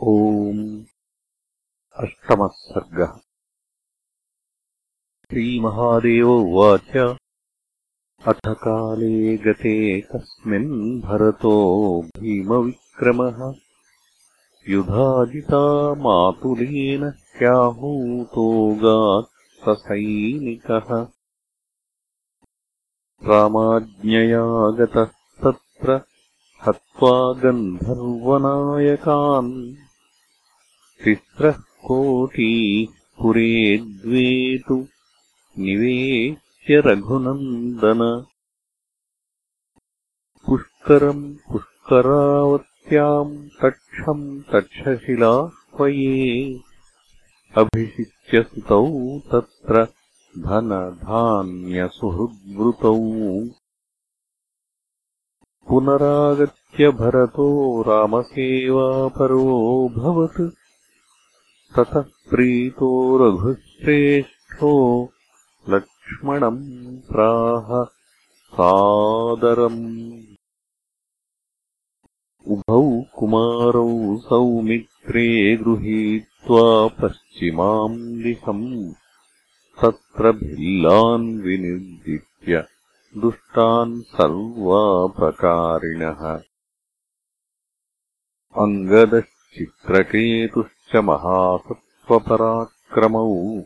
ओम् अष्टमः सर्गः। श्रीमहादेव उवाच। अथ काले गते कस्मिन् भरतो भीमविक्रमः। युधाजिता मातुलेन ह्याहूतोगात्ससैनिकः रामाज्ञया गतस्तत्र हत्वा गन्धर्वनायकान् तिस्रः कोटीः पुरे द्वे तु निवेश्य रघुनन्दन। पुष्करम् पुष्करावत्याम् तक्षम् तक्षशिलाह्वये अभिषिच्य सुतौ तत्र धनधान्यसुहृद्वृतौ। पुनरागत्य भरतो रामसेवापरोऽभवत् ततः प्रीतो रघुश्रेष्ठो लक्ष्मणम् प्राह सादरम्। उभौ कुमारौ सौमित्रे गृहीत्वा पश्चिमाम् दिशम् तत्र भिल्लान् विनिर्दित्य दुष्टान् सर्वाप्रकारिणः। अङ्गदश्चित्रकेतुः महासत्त्वपराक्रमौ।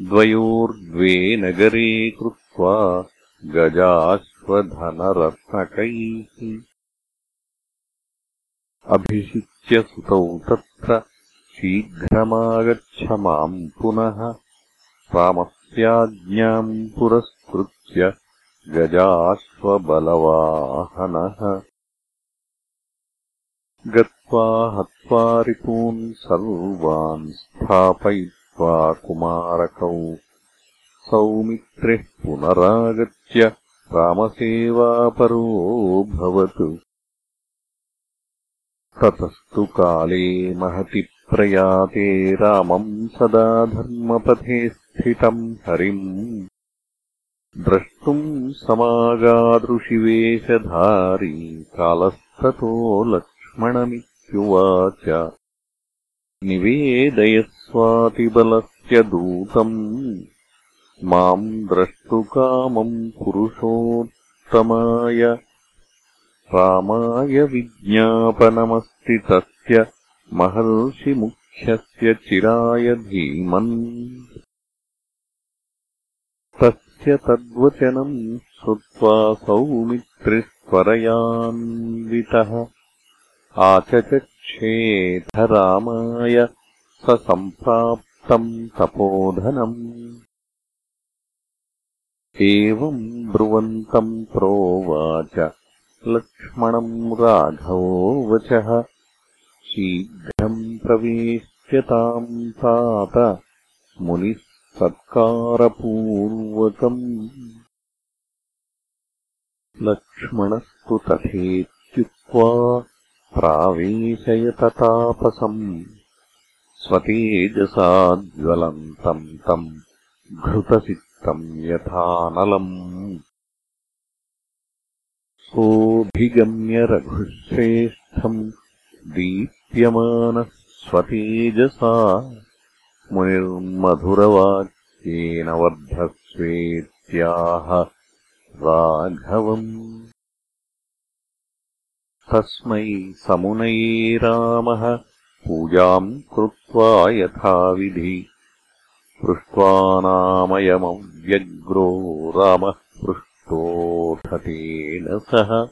द्वयोर्द्वे नगरे कृत्वा गजाश्वधनरत्नकैः अभिषिच्य सुतौ तत्र शीघ्रमागच्छ माम् पुनः। रामस्याज्ञाम् पुरस्कृत्य गजाश्वबलवाहनः गत्वा हत्वा रिपून् सर्वान् स्थापयित्वा कुमारकौ। सौमित्रिः पुनरागत्य रामसेवापरोऽभवत् ततस्तु काले महति प्रयाते रामम् सदा धर्मपथे स्थितम् हरिम्। द्रष्टुम् समागादृशिवेशधारी कालस्ततो लक्ष्मणमित्युवाच निवेदयस्वातिबलस्य दूतम्। माम् द्रष्टुकामम् पुरुषोत्तमाय। रामाय विज्ञापनमस्ति तस्य महर्षिमुख्यस्य चिराय धीमन्। तस्य तद्वचनम् श्रुत्वा सौमित्रिस्त्वरयान्वितः आचचक्षेथ रामाय स सम्प्राप्तम् तपोधनम्। एवम् ब्रुवन्तम् प्रोवाच लक्ष्मणम् राघवो वचः। शीघ्रम् प्रवेश्यताम् तात मुनिः सत्कारपूर्वकम् लक्ष्मणस्तु तथेत्युक्त्वा प्रावेशयततापसम् स्वतेजसाज्ज्वलन्तम् तम् घृतसिक्तम् यथानलम् सोऽभिगम्य रघुश्रेष्ठम् दीप्यमानः स्वतेजसा मुनिर्मधुरवाक्येन वर्धस्वेत्याह राघवम् तस्मै समुनये रामः पूजाम् कृत्वा यथाविधि। पृष्ट्वा नामयमव्यग्रो रामः पृष्टोऽथतेन सह।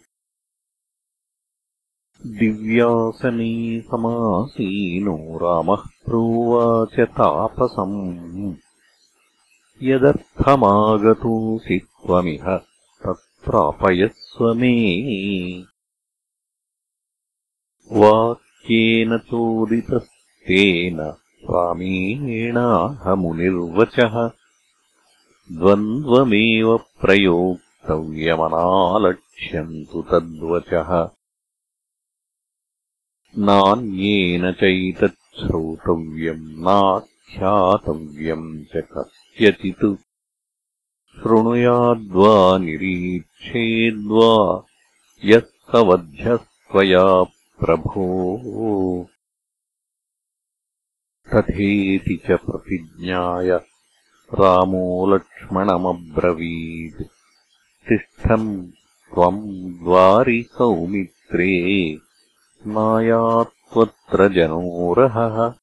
दिव्यासने समासीनो रामः प्रोवाच तापसम् यदर्थमागतोऽसि त्वमिह तत्प्रापयस्व मे वाक्येन चोदितस्तेन रामेणाहमुनिर्वचः द्वन्द्वमेव प्रयोक्तव्यमनालक्ष्यन्तु तद्वचः। नान्येन चैतच्छ्रोतव्यम् नाख्यातव्यम् च कस्यचित्। शृणुयाद्वा निरीक्षेद्वा यः स वध्यस्त्वया प्रभो। तथेति च प्रतिज्ञाय रामो लक्ष्मणमब्रवीत्। तिष्ठम् त्वम् द्वारि सौमित्रे नायात्त्वत्र जनोरहः।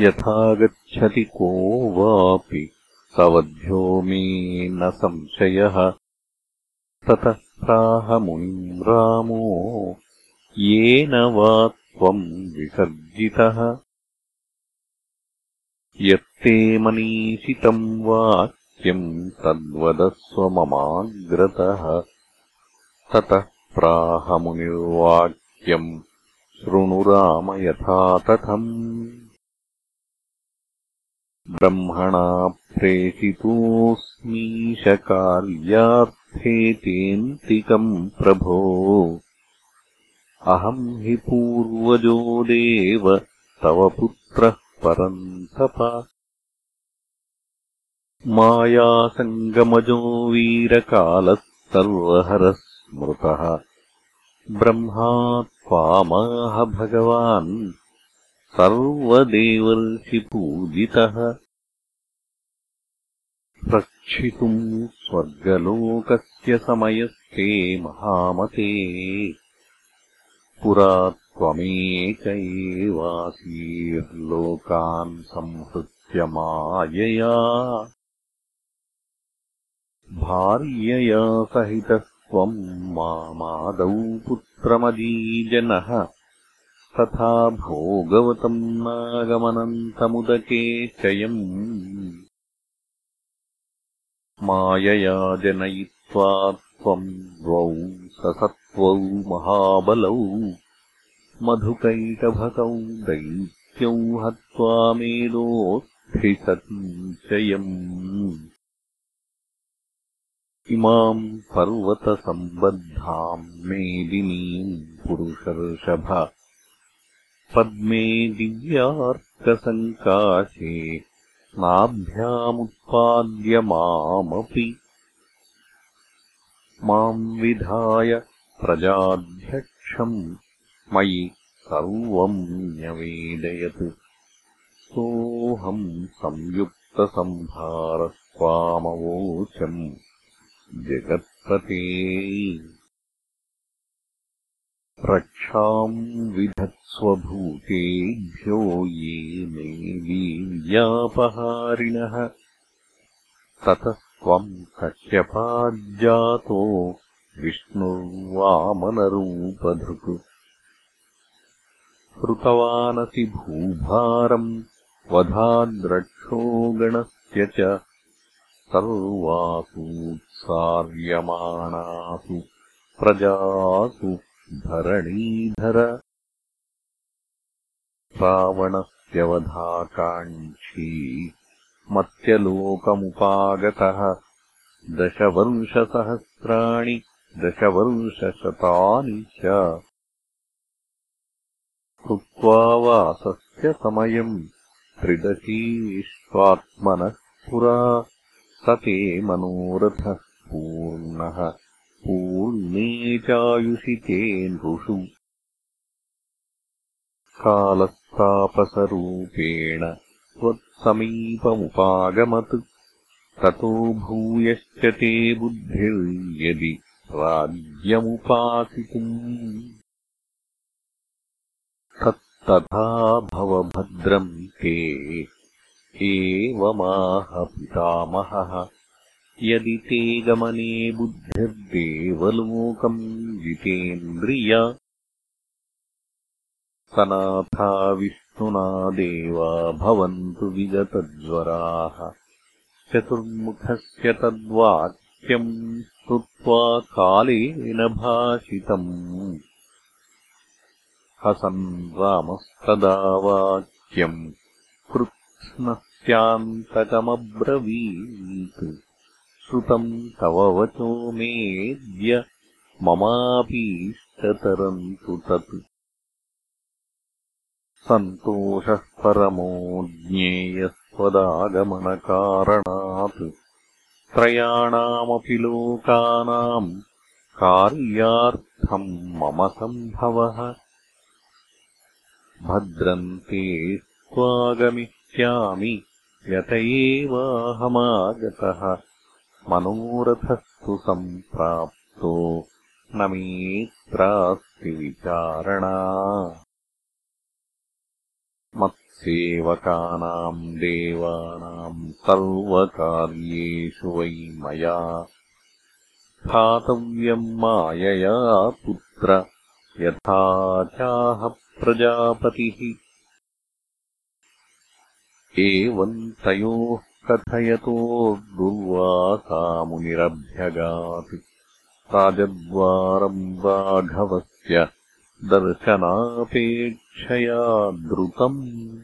यथा गच्छति को वापि सवध्यो मे न संशयः। ततः प्राहमुनिम् रामो येन वा त्वम् विसर्जितः। यत्ते मनीषितम् वाक्यम् तद्वदस्व ममाग्रतः। ततः प्राहमुनिर्वाक्यम् शृणु राम यथा तथम् ब्रह्मणा प्रेषितोऽस्मीशकार्यार्थेतेऽन्तिकम् प्रभो। अहम् हि पूर्वजो देव तव पुत्रः परन्तप। मायासङ्गमजो वीरकालः सर्वहरः स्मृतः। ब्रह्मा त्वामाह भगवान् सर्वदेवर्षिपूजितः रक्षितुम् स्वर्गलोकस्य समयस्ते महामते। पुरा त्वमेक एवासीर्लोकान् संहृत्य मायया। भार्यया सहितः त्वम् मामादौ पुत्रमजीजनः तथा भोगवतम् नागमनन्तमुदके चयम् मायया जनयित्वा त्वम् द्वौ ससत्त्वौ महाबलौ मधुकैटभकौ दैत्यौ हत्वा मेदोऽस्थिसञ्चयम् इमाम् पर्वतसम्बद्धाम् मेदिनीम् पुरुषर्षभ पद्मे दिव्यार्कसङ्काशे नाभ्यामुत्पाद्य मामपि। माम् विधाय प्रजाध्यक्षम् मयि सर्वम् न्यवेदयत्। सोऽहम् संयुक्तसंभारस्त्वामवोचम् जगत्पते रक्षाम् विधत्स्वभूतेभ्यो ये मे वीर्यापहारिणः। ततः त्वम् कश्यपाज्जातो विष्णुर्वामनरूपधृक्। हृतवानसि भूभारम् वधाद्रक्षो गणस्य च सर्वासूत्सार्यमाणासु प्रजासु धरणीधर। रावणस्यवधाकाङ्क्षी मत्यलोकमुपागतः। दशवर्षसहस्राणि दशवर्षशतानि च। कृत्वा वासस्य समयम् त्रिदशीष्वात्मनः पुरा। स ते मनोरथः पूर्णः पूर्णे चायुषि ते नृषु कालस्तापसरूपेण त्वत्समीपमुपागमत् ततो भूयश्च ते बुद्धिर्यदि राज्यमुपासितुम्। तत्तथा भवभद्रम् ते एवमाह पितामहः यदि ते गमने बुद्धिर्देवलोकम् जितेन्द्रिया सनाथा विष्णुना देवा भवन्तु विगतज्वराः। चतुर्मुखस्य तद्वाक्यम् श्रुत्वा कालेन भाषितम्। हसन् रामस्तदा वाक्यम् कृत्स्नस्यान्तकमब्रवीत् श्रुतम् तव वचो मेद्य ममापीष्टतरम् तु तत्। सन्तोषः परमो ज्ञेयस्त्वदागमनकारणात्। त्रयाणामपि लोकानाम् कार्यार्थम् मम सम्भवः। भद्रन्ते यत एवाहमागतः मनोरथस्तु सम्प्राप्तो न मेऽत्रास्ति विचारणा। मत्सेवकानाम् देवानाम् सर्वकार्येषु वै मया। स्थातव्यम् मायया पुत्र यथा चाह प्रजापतिः। एवम् तयोः कथयतो दुर्वासामुनिरभ्यगात् राजद्वारम् राघवस्य दर्शनापेक्षया द्रुतम्।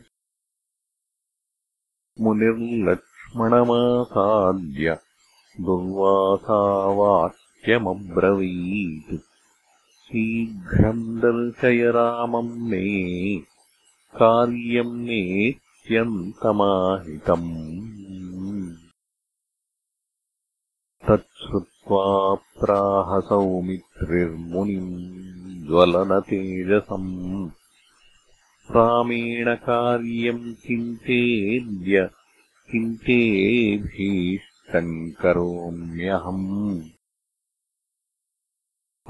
मुनिर्लक्ष्मणमासाद्य दुर्वासावाक्यमब्रवीत् शीघ्रम् दर्शय रामम् मे कार्यम् मेत्यन्तमाहितम् तच्छ्रुत्वा प्राहसौमित्रिर्मुनिम् ज्वलनतेजसम् रामेण कार्यम् चिन्तेद्य चिन्तेभीष्टम् करोम्यहम्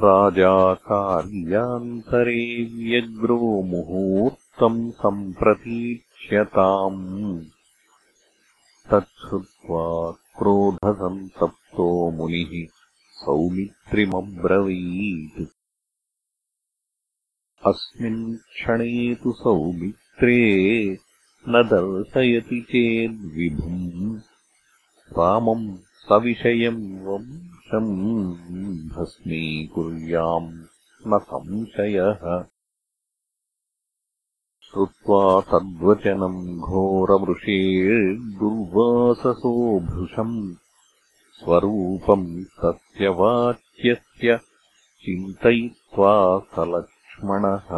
राजा कार्यान्तरे व्यग्रो मुहूर्तम् सम्प्रतीक्ष्यताम्। तच्छ्रुत्वा क्रोधसन्तप्तो मुनिः सौमित्रिमब्रवीत्। अस्मिन् क्षणे तु सौमित्रे न दर्शयति चेद्विभुम् रामम् सविषयम् वंशम् भस्मीकुर्याम् न संशयः श्रुत्वा तद्वचनम् घोरमृषे दुर्वाससो भृशम् स्वरूपम् तस्य वाक्यस्य चिन्तयित्वा लक्ष्मणः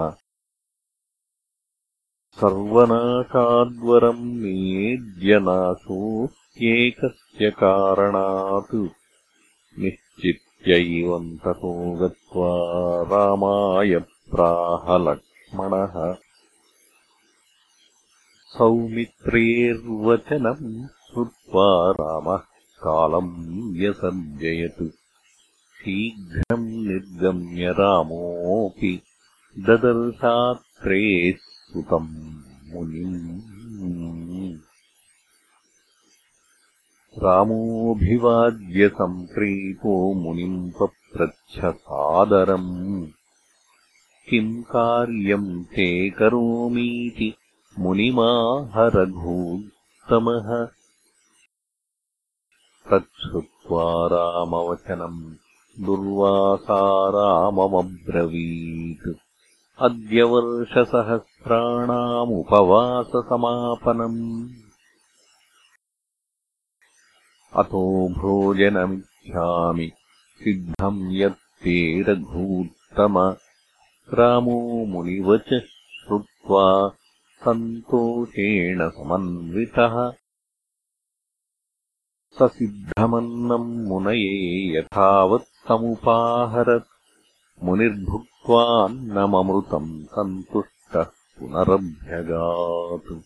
सर्वनाशाद्वरम् मेद्यनाशोऽस्येकस्य कारणात् निश्चित्यैवम् ततो गत्वा रामाय प्राहलक्ष्मणः सौमित्रेर्वचनम् श्रुत्वा रामः कालम् व्यसर्जयत्। शीघ्रम् निर्गम्य रामोऽपि ददर्शात्रेः सुतम् मुनिम्। रामोऽभिवाद्यसम्प्रीतो मुनिम् पप्रच्छसादरम् किम् कार्यम् ते करोमीति मुनिमाहरघूत्तमः तच्छ्रुत्वा रामवचनम् दुर्वासाराममब्रवीत्। अद्य वर्षसहस्राणामुपवाससमापनम्। अतो भोजनमिच्छामि सिद्धम् यत्ते रघूत्तम रामो मुनिवच श्रुत्वा सन्तोषेण समन्वितः। स सिद्धमन्नम् मुनये यथावत् समुपाहरत्। मुनिर्भुक्त्वान्नममृतम् सन्तुष्टः पुनरभ्यगात्।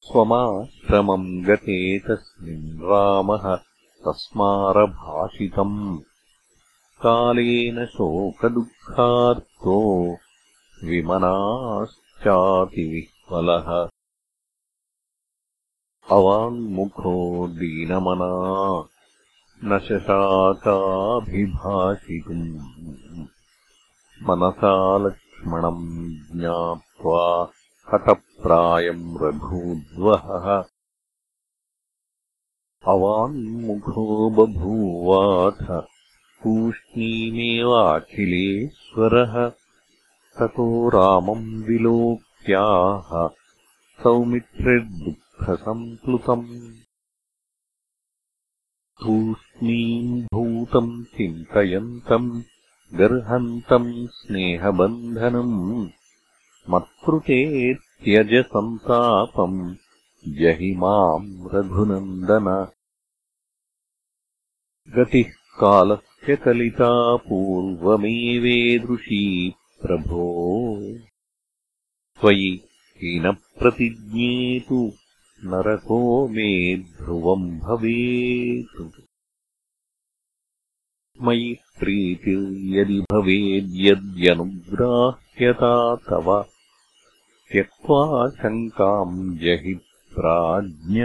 स्वमाश्रमम् गते तस्मिन् रामः तस्मारभाषितम्। कालेन शोकदुःखार्तो विमनाश्चातिविह्वलः। अवाङ्मुखो दीनमना। न शशाकाभिभाषितुम् मनसा लक्ष्मणम् ज्ञात्वा हतप्रायम् रघूद्वहः। अवाङ्मुखो बभूवाथ। तूष्णीमेवाखिलेश्वरः ततो रामम् विलोक्याः सौमित्रिर्दुःखसम्प्लुतम् तूष्णीम् भूतम् चिन्तयन्तम् गर्हन्तम् स्नेहबन्धनम् मत्कृते त्यज सन्तापम् जहि माम् रघुनन्दन। गतिः कालस्य कलिता पूर्वमेवेदृशी प्रभो त्वयि हीनप्रतिज्ञेतु नरको मे ध्रुवम् भवेत्। मयि प्रीतिर्यदि भवेद्यद्यनुग्राह्यता तव त्यक्त्वा शङ्काम् जहि प्राज्ञ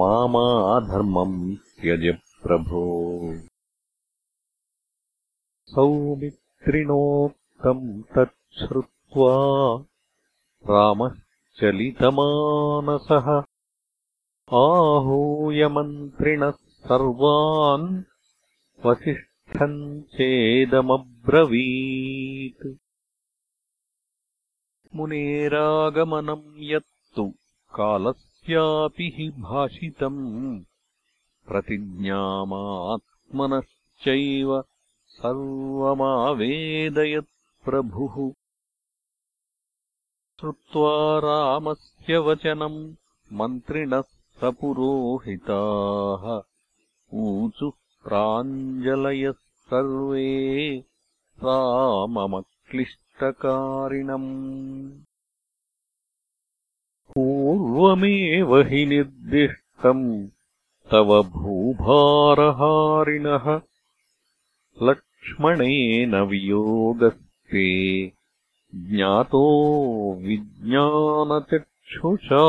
मामाधर्मम् त्यज प्रभो सौमित्रिणोक्तम् तच्छ्रुत्वा रामश्चलितमानसः आहूयमन्त्रिणः सर्वान् वसिष्ठम् चेदमब्रवीत्। मुनेरागमनम् यत्तु कालस्यापि हि भाषितम् प्रतिज्ञामात्मनश्चैव सर्वमावेदयत्प्रभुः श्रुत्वा रामस्य वचनम् मन्त्रिणः सपुरोहिताः। ऊचुः प्राञ्जलयः सर्वे राममक्लिष्टकारिणम्। पूर्वमेव हि निर्दिष्टम् तव भूभारहारिणः। लक्ष्मणेन वियोगस्ते ज्ञातो विज्ञानचक्षुषा।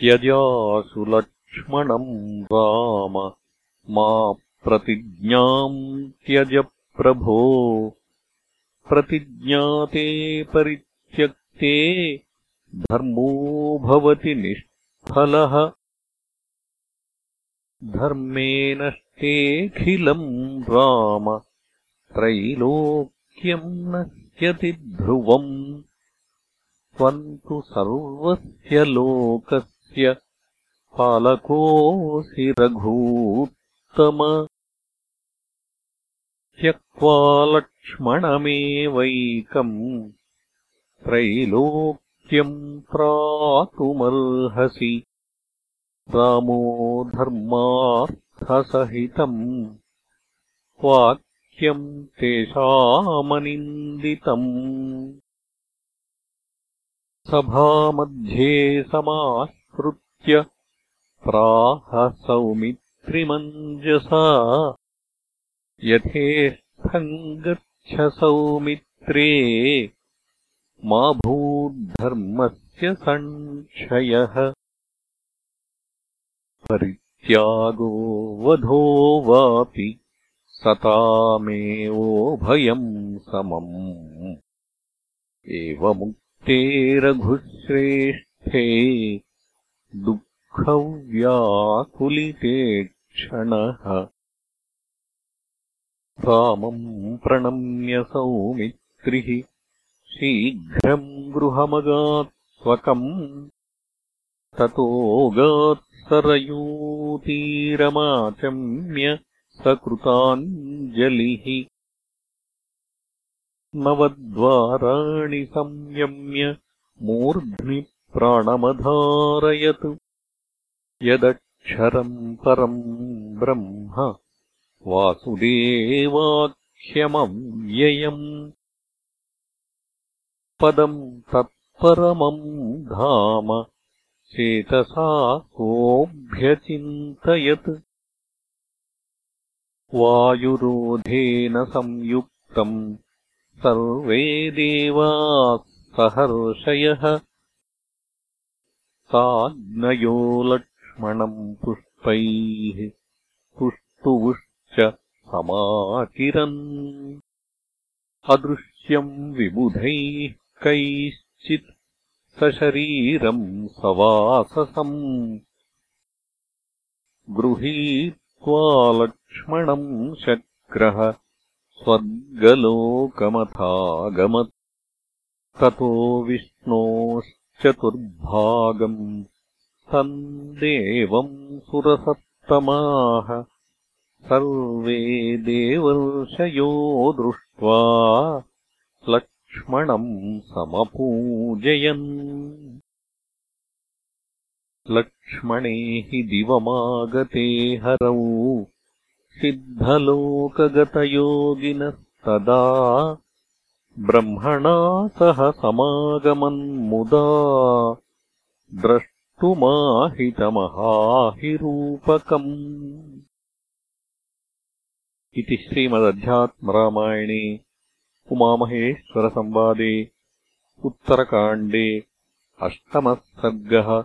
त्यजासु लक्ष्मणम् राम मा प्रतिज्ञाम् त्यज प्रभो प्रतिज्ञाते परित्यक्ते धर्मो भवति निष्फलः। धर्मेणष्टेऽखिलम् राम त्रैलोक्यम् नश्यति ध्रुवम् त्वम् तु सर्वस्य लोकस्य पालकोऽसि रघूत्तम त्यक्त्वा लक्ष्मणमेवैकम् त्रैलोक्यम् प्रातुमर्हसि रामो धर्मार्थसहितम् वाक्यम् तेषामनिन्दितम्। सभामध्ये समाश्रुत्य प्राह सौमित्रिमञ्जसा। यथेष्ठम् गच्छ सौमित्रे मा भूद्धर्मस्य संक्षयः परित्यागो वधो वापि सतामेवोभयम् समम्। एवमुक्ते रघुश्रेष्ठे दुःखव्याकुलिते क्षणः रामम् प्रणम्य सौमित्रिः शीघ्रम् गृहमगात्स्वकम् ततोगात्सरयूतीरमाचम्य सकृताञ्जलिः नवद्वाराणि संयम्य मूर्ध्नि प्राणमधारयत्। यदक्षरम् परम् ब्रह्म वासुदेवाख्यमव्ययम् पदम् तत्परमम् धाम चेतसा सोऽभ्यचिन्तयत् वायुरोधेन संयुक्तम्। सर्वे देवाः सहर्षयः साग्नयो लक्ष्मणम् पुष्पैः तुष्टुवुश्च समाकिरन्। अदृश्यम् विबुधैः कैश्चित् सशरीरम् सवाससम् लक्ष्मणम् शक्रः स्वर्गलोकमथागमत् ततो विष्णोश्चतुर्भागम् तम् देवम् सुरसत्तमाः सर्वे देवर्षयो दृष्ट्वा लक्ष्मणम् समपूजयन् लक्ष्मणे हि दिवमागते हरौ। सिद्धलोकगतयोगिनस्तदा। ब्रह्मणा सह समागमन्मुदा। द्रष्टुमाहितमहाहिरूपकम्। इति श्रीमदध्यात्मरामायणे उमामहेश्वरसंवादे। उत्तरकाण्डे अष्टमः सर्गः